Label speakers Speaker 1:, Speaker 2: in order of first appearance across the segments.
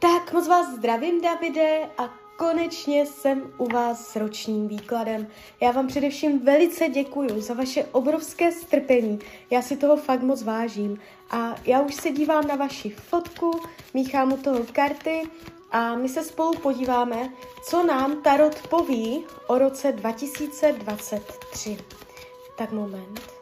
Speaker 1: Tak moc vás zdravím, Davide, a konečně jsem u vás s ročním výkladem. Já vám především velice děkuji za vaše obrovské strpení. Já si toho fakt moc vážím. A já už se dívám na vaši fotku, míchám u toho karty a my se spolu podíváme, co nám Tarot poví o roce 2023. Tak moment.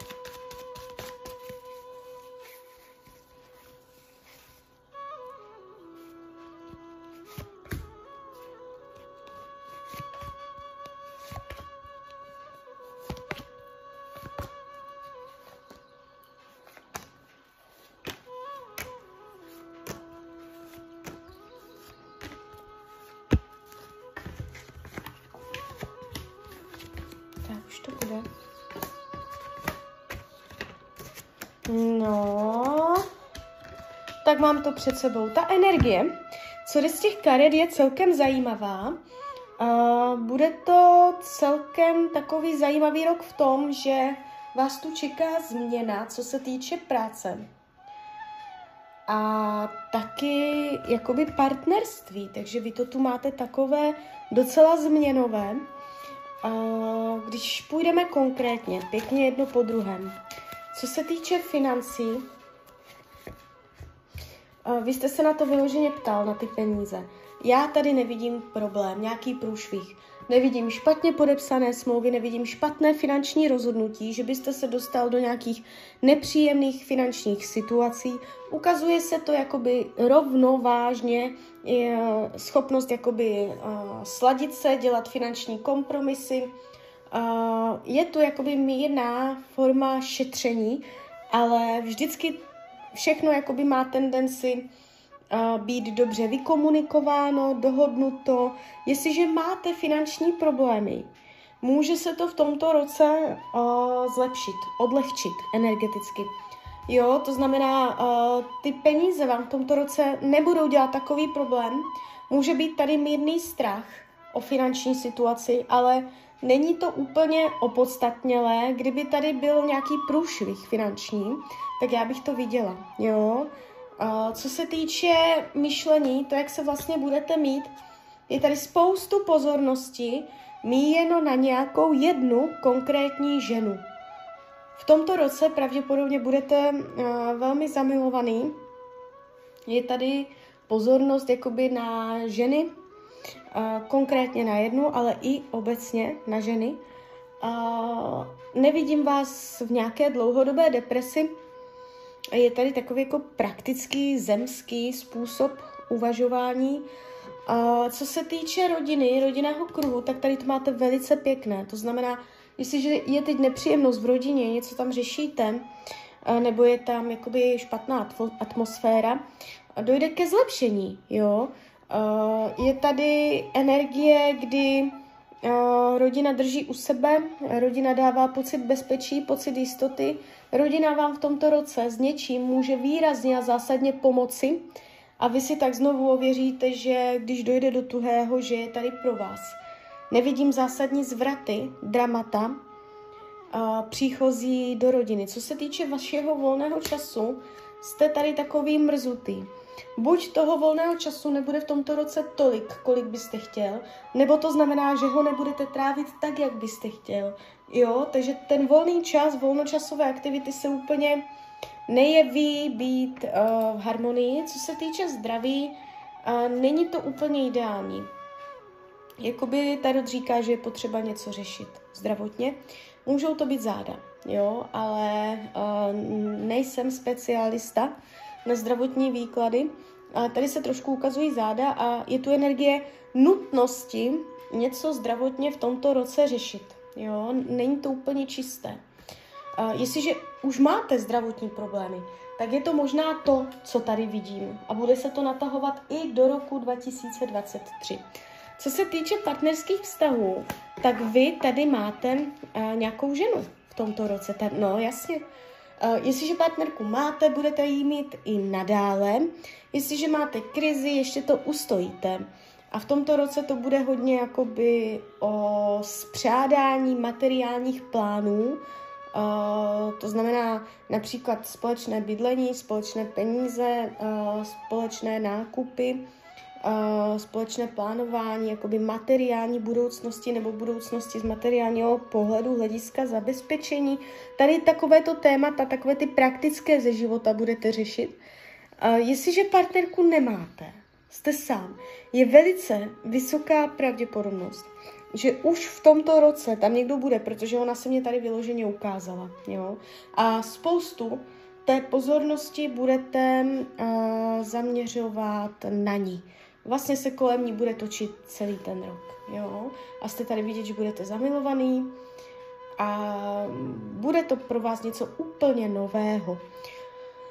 Speaker 1: No, tak mám to před sebou. Ta energie, co z těch karet, je celkem zajímavá. Uh, bude to celkem takový zajímavý rok v tom, že vás tu čeká změna, co se týče práce. A taky jakoby partnerství, takže vy to tu máte takové docela změnové. Když půjdeme konkrétně, pěkně jedno po druhém. Co se týče financí, uh, vy jste se na to vyloženě ptal, na ty peníze. Já tady nevidím problém, nějaký průšvih. Nevidím špatně podepsané smlouvy, nevidím špatné finanční rozhodnutí, že byste se dostal do nějakých nepříjemných finančních situací. Ukazuje se to jakoby rovnovážně, je schopnost jakoby uh, sladit se, dělat finanční kompromisy. Uh, je to jakoby mírná forma šetření, ale vždycky všechno jakoby má tendenci být dobře vykomunikováno, dohodnuto. Jestliže máte finanční problémy, může se to v tomto roce uh, zlepšit, odlehčit energeticky. Jo, to znamená, ty peníze vám v tomto roce nebudou dělat takový problém. Může být tady mírný strach o finanční situaci, ale není to úplně opodstatnělé. Kdyby tady byl nějaký průšvih finanční, tak já bych to viděla. Jo, co se týče myšlení, to, jak se vlastně budete mít, je tady spoustu pozornosti míjeno na nějakou jednu konkrétní ženu. V tomto roce pravděpodobně budete uh, velmi zamilovaný. Je tady pozornost jakoby na ženy, konkrétně na jednu, ale i obecně na ženy. Nevidím vás v nějaké dlouhodobé depresi, je tady takový jako praktický zemský způsob uvažování. Co se týče rodiny, rodinného kruhu, tak tady to máte velice pěkné. To znamená, jestliže je teď nepříjemnost v rodině, něco tam řešíte, nebo je tam jakoby špatná atmosféra, dojde ke zlepšení, jo. Je tady energie, kdy rodina drží u sebe, rodina dává pocit bezpečí, pocit jistoty, rodina vám v tomto roce s něčím může výrazně a zásadně pomoci a vy si tak znovu ověříte, že když dojde do tuhého, že je tady pro vás. Nevidím zásadní zvraty, dramata, příchozí do rodiny. Co se týče vašeho volného času, jste tady takový mrzutý. Buď toho volného času nebude v tomto roce tolik, kolik byste chtěl, nebo to znamená, že ho nebudete trávit tak, jak byste chtěl. Jo, takže ten volný čas, volnočasové aktivity se úplně nejeví být uh, v harmonii. Co se týče zdraví, uh, není to úplně ideální. Jakoby Tarot říká, že je potřeba něco řešit zdravotně. Můžou to být záda, jo, ale uh, nejsem specialista, na zdravotní výklady. A tady se trošku ukazují záda a je tu energie nutnosti něco zdravotně v tomto roce řešit. Jo? Není to úplně čisté. A jestliže už máte zdravotní problémy, tak je to možná to, co tady vidím. A bude se to natahovat i do roku 2023. Co se týče partnerských vztahů, tak vy tady máte uh, nějakou ženu v tomto roce. no jasně, jestliže partnerku máte, budete jí mít i nadále. Jestliže máte krizi, ještě to ustojíte. A v tomto roce to bude hodně jakoby o spřádání materiálních plánů. Uh, to znamená například společné bydlení, společné peníze, uh, společné nákupy. Společné plánování, jakoby materiální budoucnosti nebo budoucnosti z materiálního pohledu, hlediska zabezpečení. Tady takovéto témata, takové ty praktické ze života budete řešit. Jestliže partnerku nemáte, jste sám, je velice vysoká pravděpodobnost, že už v tomto roce tam někdo bude, protože ona se mě tady vyloženě ukázala. Jo? A spoustu té pozornosti budete uh, zaměřovat na ní. Vlastně se kolem ní bude točit celý ten rok. Jo? A jste tady vidět, že budete zamilovaný a bude to pro vás něco úplně nového.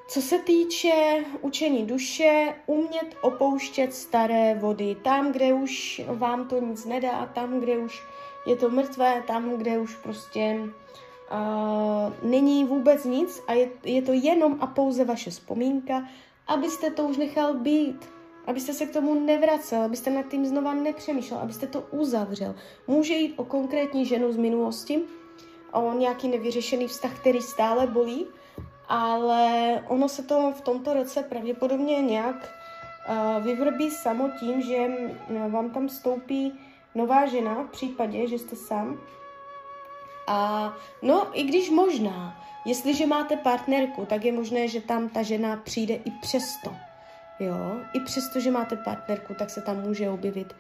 Speaker 1: Co se týče učení duše, umět opouštět staré vody. Tam, kde už vám to nic nedá, tam, kde už je to mrtvé, tam, kde už prostě uh, není vůbec nic a je, je to jenom a pouze vaše vzpomínka, abyste to už nechal být, abyste se k tomu nevracel, abyste nad tím znova nepřemýšlel, abyste to uzavřel. Může jít o konkrétní ženu z minulosti, o nějaký nevyřešený vztah, který stále bolí, ale ono se to v tomto roce pravděpodobně nějak uh, vyvrbí samo tím, že uh, vám tam stoupí nová žena v případě, že jste sám. A no, i když možná, jestliže máte partnerku, tak je možné, že tam ta žena přijde i přesto. Jo, i přesto, že máte partnerku, tak se tam může objevit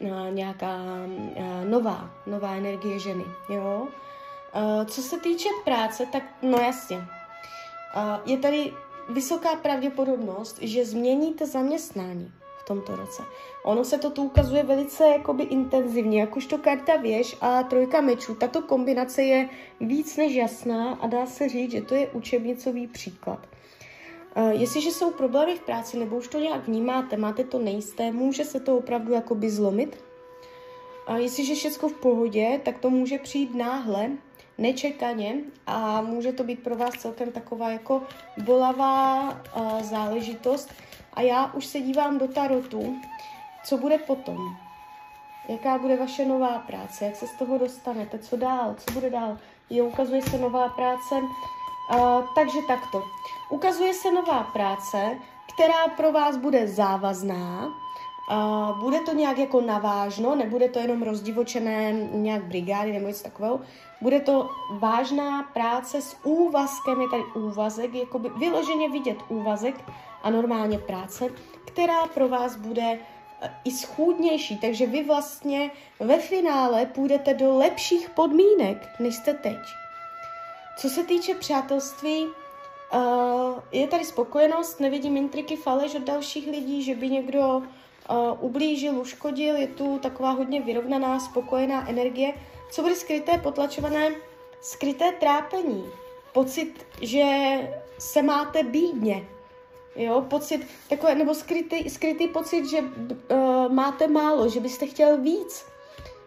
Speaker 1: uh, nějaká uh, nová, nová energie ženy, jo. Uh, co se týče práce, tak no jasně, je tady vysoká pravděpodobnost, že změníte zaměstnání v tomto roce. Ono se to tu ukazuje velice jakoby intenzivně, jakožto karta věž a trojka mečů. Tato kombinace je víc než jasná a dá se říct, že to je učebnicový příklad. Jestliže jsou problémy v práci nebo už to nějak vnímáte, máte to nejisté, může se to opravdu jakoby zlomit. A jestliže všechno v pohodě, tak to může přijít náhle nečekaně a může to být pro vás celkem taková jako bolavá uh, záležitost. A já už se dívám do tarotu, co bude potom. Jaká bude vaše nová práce, jak se z toho dostanete, co dál, co bude dál. Jo, ukazuje se nová práce, uh, takže takto. Ukazuje se nová práce, která pro vás bude závazná, Uh, bude to nějak jako navážno, nebude to jenom rozdivočené nějak brigády nebo něco takového. Bude to vážná práce s úvazkem, je tady úvazek, jakoby vyloženě vidět úvazek a normálně práce, která pro vás bude eh, i schůdnější, takže vy vlastně ve finále půjdete do lepších podmínek, než jste teď. Co se týče přátelství, uh, je tady spokojenost, nevidím intriky, faleš od dalších lidí, že by někdo uh, ublížil, uškodil, je tu taková hodně vyrovnaná, spokojená energie. Co bude skryté, potlačované? Skryté trápení. Pocit, že se máte bídně. Jo, pocit, takové, nebo skrytý, skrytý pocit, že uh, máte málo, že byste chtěl víc.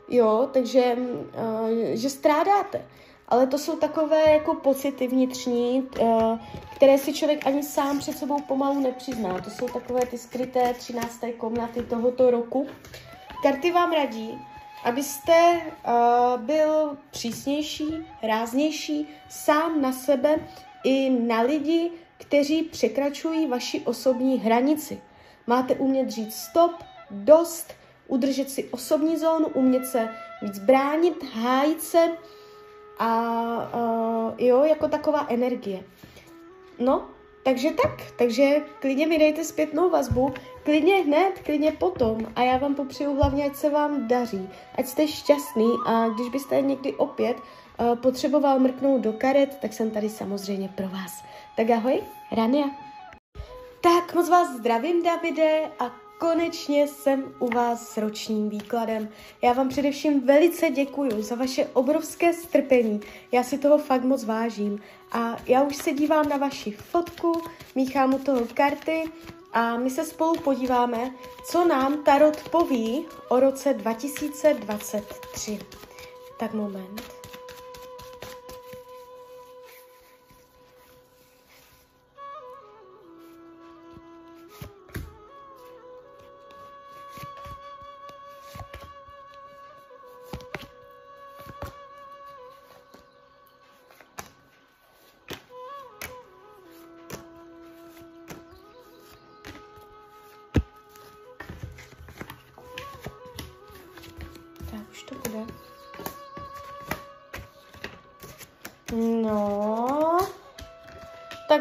Speaker 1: Jo, takže, uh, že strádáte ale to jsou takové jako pocity vnitřní, eh, které si člověk ani sám před sebou pomalu nepřizná. To jsou takové ty skryté 13. komnaty tohoto roku. Karty vám radí, abyste uh, byl přísnější, ráznější, sám na sebe i na lidi, kteří překračují vaši osobní hranici. Máte umět říct stop, dost, udržet si osobní zónu, umět se víc bránit, hájit se, a uh, jo, jako taková energie. No, takže tak, takže klidně mi dejte zpětnou vazbu, klidně hned, klidně potom a já vám popřeju hlavně, ať se vám daří, ať jste šťastný a když byste někdy opět uh, potřeboval mrknout do karet, tak jsem tady samozřejmě pro vás. Tak ahoj, Rania. Tak moc vás zdravím, Davide, a konečně jsem u vás s ročním výkladem. Já vám především velice děkuji za vaše obrovské strpení. Já si toho fakt moc vážím. A já už se dívám na vaši fotku, míchám u toho karty a my se spolu podíváme, co nám Tarot poví o roce 2023. Tak moment.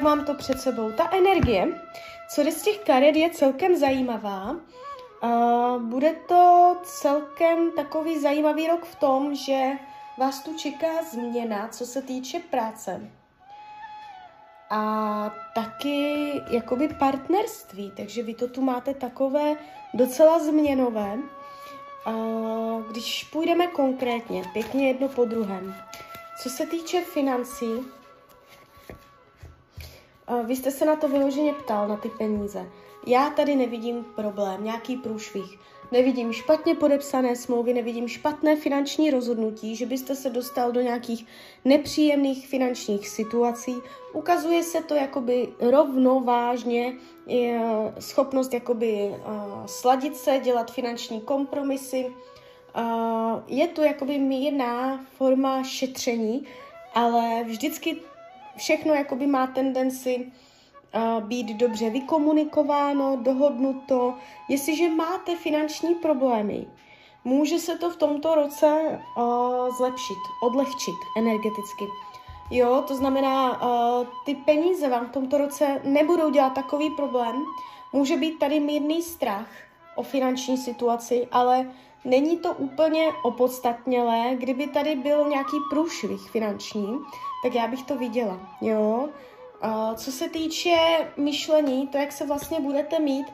Speaker 1: Mám to před sebou. Ta energie, co jde z těch karet, je celkem zajímavá. Uh, bude to celkem takový zajímavý rok v tom, že vás tu čeká změna, co se týče práce. A taky jakoby partnerství, takže vy to tu máte takové docela změnové. Uh, když půjdeme konkrétně, pěkně jedno po druhém. Co se týče financí, vy jste se na to vyloženě ptal, na ty peníze. Já tady nevidím problém, nějaký průšvih. Nevidím špatně podepsané smlouvy, nevidím špatné finanční rozhodnutí, že byste se dostal do nějakých nepříjemných finančních situací. Ukazuje se to jakoby rovnovážně, schopnost jakoby sladit se, dělat finanční kompromisy. Je to jakoby mírná forma šetření, ale vždycky všechno jakoby má tendenci být dobře vykomunikováno, dohodnuto. Jestliže máte finanční problémy, může se to v tomto roce zlepšit, odlehčit energeticky. Jo, to znamená, ty peníze vám v tomto roce nebudou dělat takový problém. Může být tady mírný strach o finanční situaci, ale není to úplně opodstatnělé. Kdyby tady byl nějaký průšvih finanční, tak já bych to viděla. Jo, co se týče myšlení, to, jak se vlastně budete mít,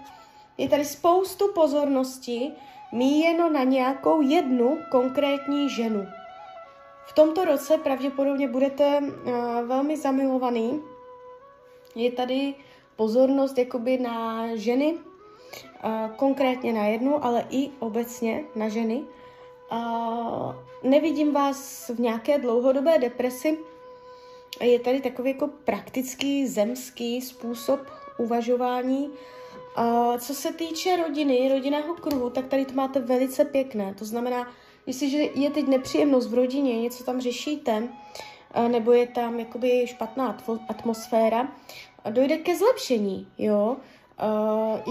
Speaker 1: je tady spoustu pozornosti míjeno na nějakou jednu konkrétní ženu. V tomto roce pravděpodobně budete uh, velmi zamilovaný. Je tady pozornost jakoby na ženy, konkrétně na jednu, ale i obecně na ženy. Nevidím vás v nějaké dlouhodobé depresi, je tady takový jako praktický zemský způsob uvažování. Co se týče rodiny, rodinného kruhu, tak tady to máte velice pěkné. To znamená, jestliže je teď nepříjemnost v rodině, něco tam řešíte, nebo je tam jakoby špatná atmosféra, dojde ke zlepšení, jo.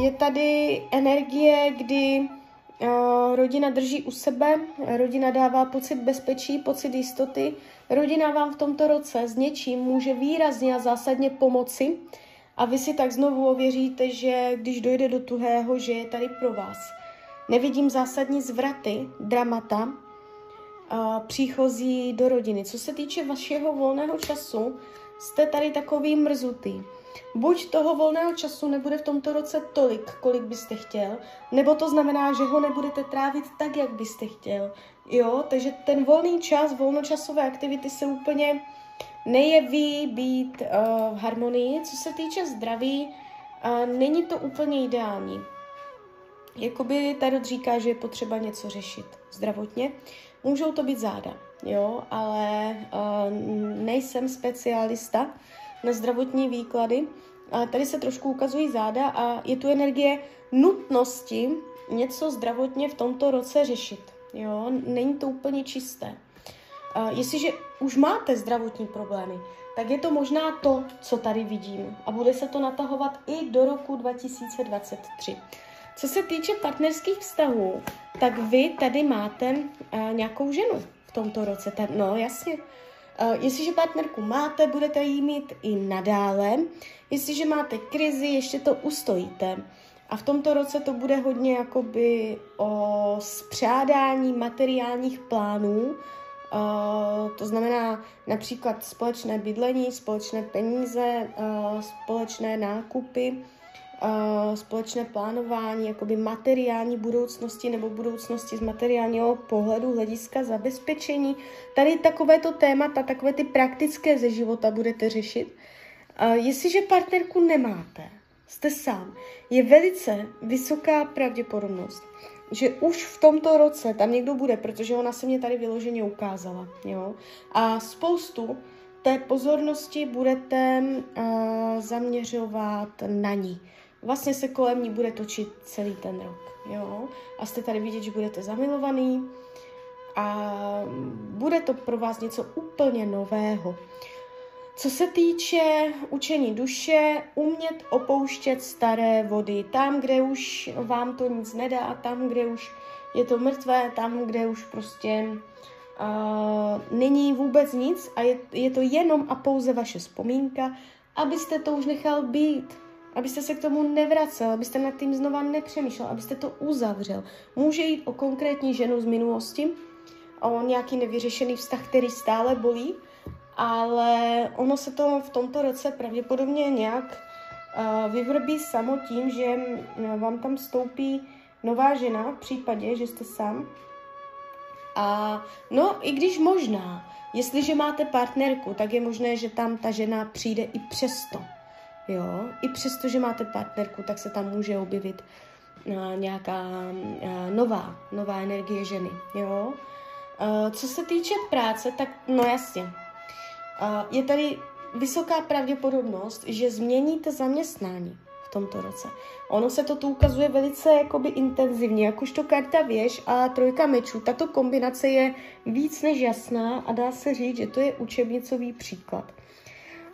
Speaker 1: Je tady energie, kdy rodina drží u sebe, rodina dává pocit bezpečí, pocit jistoty, rodina vám v tomto roce s něčím může výrazně a zásadně pomoci a vy si tak znovu ověříte, že když dojde do tuhého, že je tady pro vás. Nevidím zásadní zvraty, dramata, příchozí do rodiny. Co se týče vašeho volného času, jste tady takový mrzutý. Buď toho volného času nebude v tomto roce tolik, kolik byste chtěl, nebo to znamená, že ho nebudete trávit tak, jak byste chtěl. Jo, takže ten volný čas, volnočasové aktivity se úplně nejeví být uh, v harmonii. Co se týče zdraví, uh, není to úplně ideální. Jakoby Tarot říká, že je potřeba něco řešit zdravotně. Můžou to být záda, jo, ale uh, nejsem specialista na zdravotní výklady. A tady se trošku ukazují záda a je tu energie nutnosti něco zdravotně v tomto roce řešit. Jo, není to úplně čisté. A jestliže už máte zdravotní problémy, tak je to možná to, co tady vidím. A bude se to natahovat i do roku 2023. Co se týče partnerských vztahů, tak vy tady máte uh, nějakou ženu v tomto roce. Ta, no jasně, jestliže partnerku máte, budete ji mít i nadále. Jestliže máte krizi, ještě to ustojíte. A v tomto roce to bude hodně jakoby o spřádání materiálních plánů, uh, to znamená například společné bydlení, společné peníze, uh, společné nákupy, společné plánování jakoby materiální budoucnosti nebo budoucnosti z materiálního pohledu, hlediska zabezpečení. Tady takovéto témata, takové ty praktické ze života budete řešit. Jestliže partnerku nemáte, jste sám, je velice vysoká pravděpodobnost, že už v tomto roce tam někdo bude, protože ona se mě tady vyloženě ukázala. Jo? A spoustu té pozornosti budete uh, zaměřovat na ní vlastně se kolem ní bude točit celý ten rok. Jo? A jste tady vidět, že budete zamilovaný a bude to pro vás něco úplně nového. Co se týče učení duše, umět opouštět staré vody, tam, kde už vám to nic nedá, tam, kde už je to mrtvé tam, kde už prostě uh, není vůbec nic a je, je to jenom a pouze vaše vzpomínka, abyste to už nechal být, abyste se k tomu nevracel, abyste nad tím znova nepřemýšlel, abyste to uzavřel. Může jít o konkrétní ženu z minulosti, o nějaký nevyřešený vztah, který stále bolí, ale ono se to v tomto roce pravděpodobně nějak uh, vyvrbí samo tím, že vám tam stoupí nová žena v případě, že jste sám. A no, i když možná, jestliže máte partnerku, tak je možné, že tam ta žena přijde i přesto. Jo, i přesto, že máte partnerku, tak se tam může objevit uh, nějaká uh, nová, nová energie ženy, jo. Uh, co se týče práce, tak no jasně, uh, je tady vysoká pravděpodobnost, že změníte zaměstnání v tomto roce. Ono se to tu ukazuje velice jakoby intenzivně, jakožto karta věž a trojka mečů. Tato kombinace je víc než jasná a dá se říct, že to je učebnicový příklad.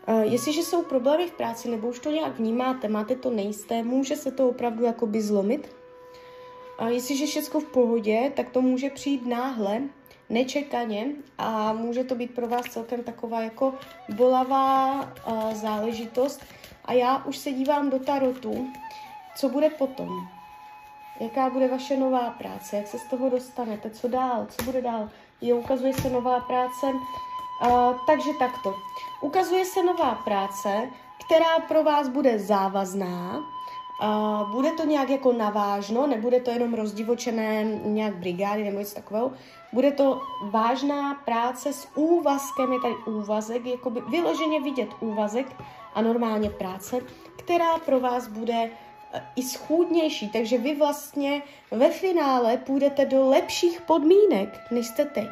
Speaker 1: Uh, jestliže jsou problémy v práci, nebo už to nějak vnímáte, máte to nejisté, může se to opravdu jakoby zlomit. A jestliže všechno v pohodě, tak to může přijít náhle, nečekaně a může to být pro vás celkem taková jako bolavá uh, záležitost. A já už se dívám do tarotu, co bude potom. Jaká bude vaše nová práce, jak se z toho dostanete, co dál, co bude dál. Jo, ukazuje se nová práce, uh, takže takto. Ukazuje se nová práce, která pro vás bude závazná, Uh, bude to nějak jako navážno, nebude to jenom rozdivočené nějak brigády nebo něco takového. Bude to vážná práce s úvazkem, je tady úvazek, jakoby vyloženě vidět úvazek a normálně práce, která pro vás bude eh, i schůdnější, takže vy vlastně ve finále půjdete do lepších podmínek, než jste teď.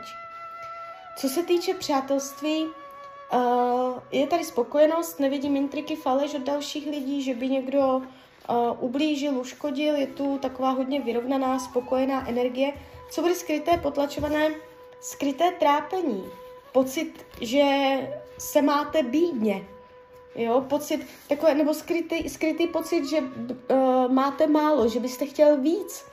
Speaker 1: Co se týče přátelství, uh, je tady spokojenost, nevidím intriky, faleš od dalších lidí, že by někdo uh, ublížil, uškodil, je tu taková hodně vyrovnaná, spokojená energie. Co bude skryté, potlačované? Skryté trápení. Pocit, že se máte bídně, Jo, pocit, takové, nebo skrytý, skrytý pocit, že uh, máte málo, že byste chtěl víc.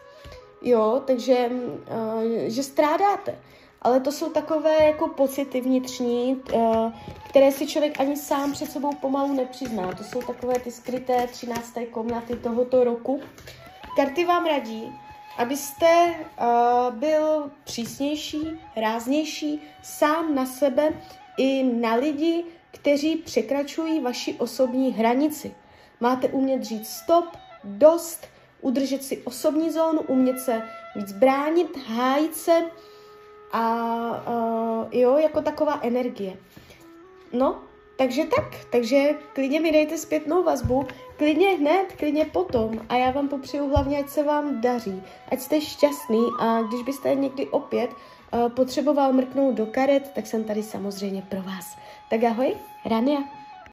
Speaker 1: Jo, takže, uh, že strádáte. Ale to jsou takové jako pocity vnitřní, uh, které si člověk ani sám před sebou pomalu nepřizná. To jsou takové ty skryté 13. komnaty tohoto roku. Karty vám radí, abyste uh, byl přísnější, ráznější, sám na sebe i na lidi, kteří překračují vaši osobní hranici. Máte umět říct stop, dost, udržet si osobní zónu, umět se víc bránit, hájit se a uh, jo, jako taková energie. No, takže tak, takže klidně mi dejte zpětnou vazbu, klidně hned, klidně potom a já vám popřeju hlavně, ať se vám daří, ať jste šťastný a když byste někdy opět uh, potřeboval mrknout do karet, tak jsem tady samozřejmě pro vás. Tak ahoj, Rania.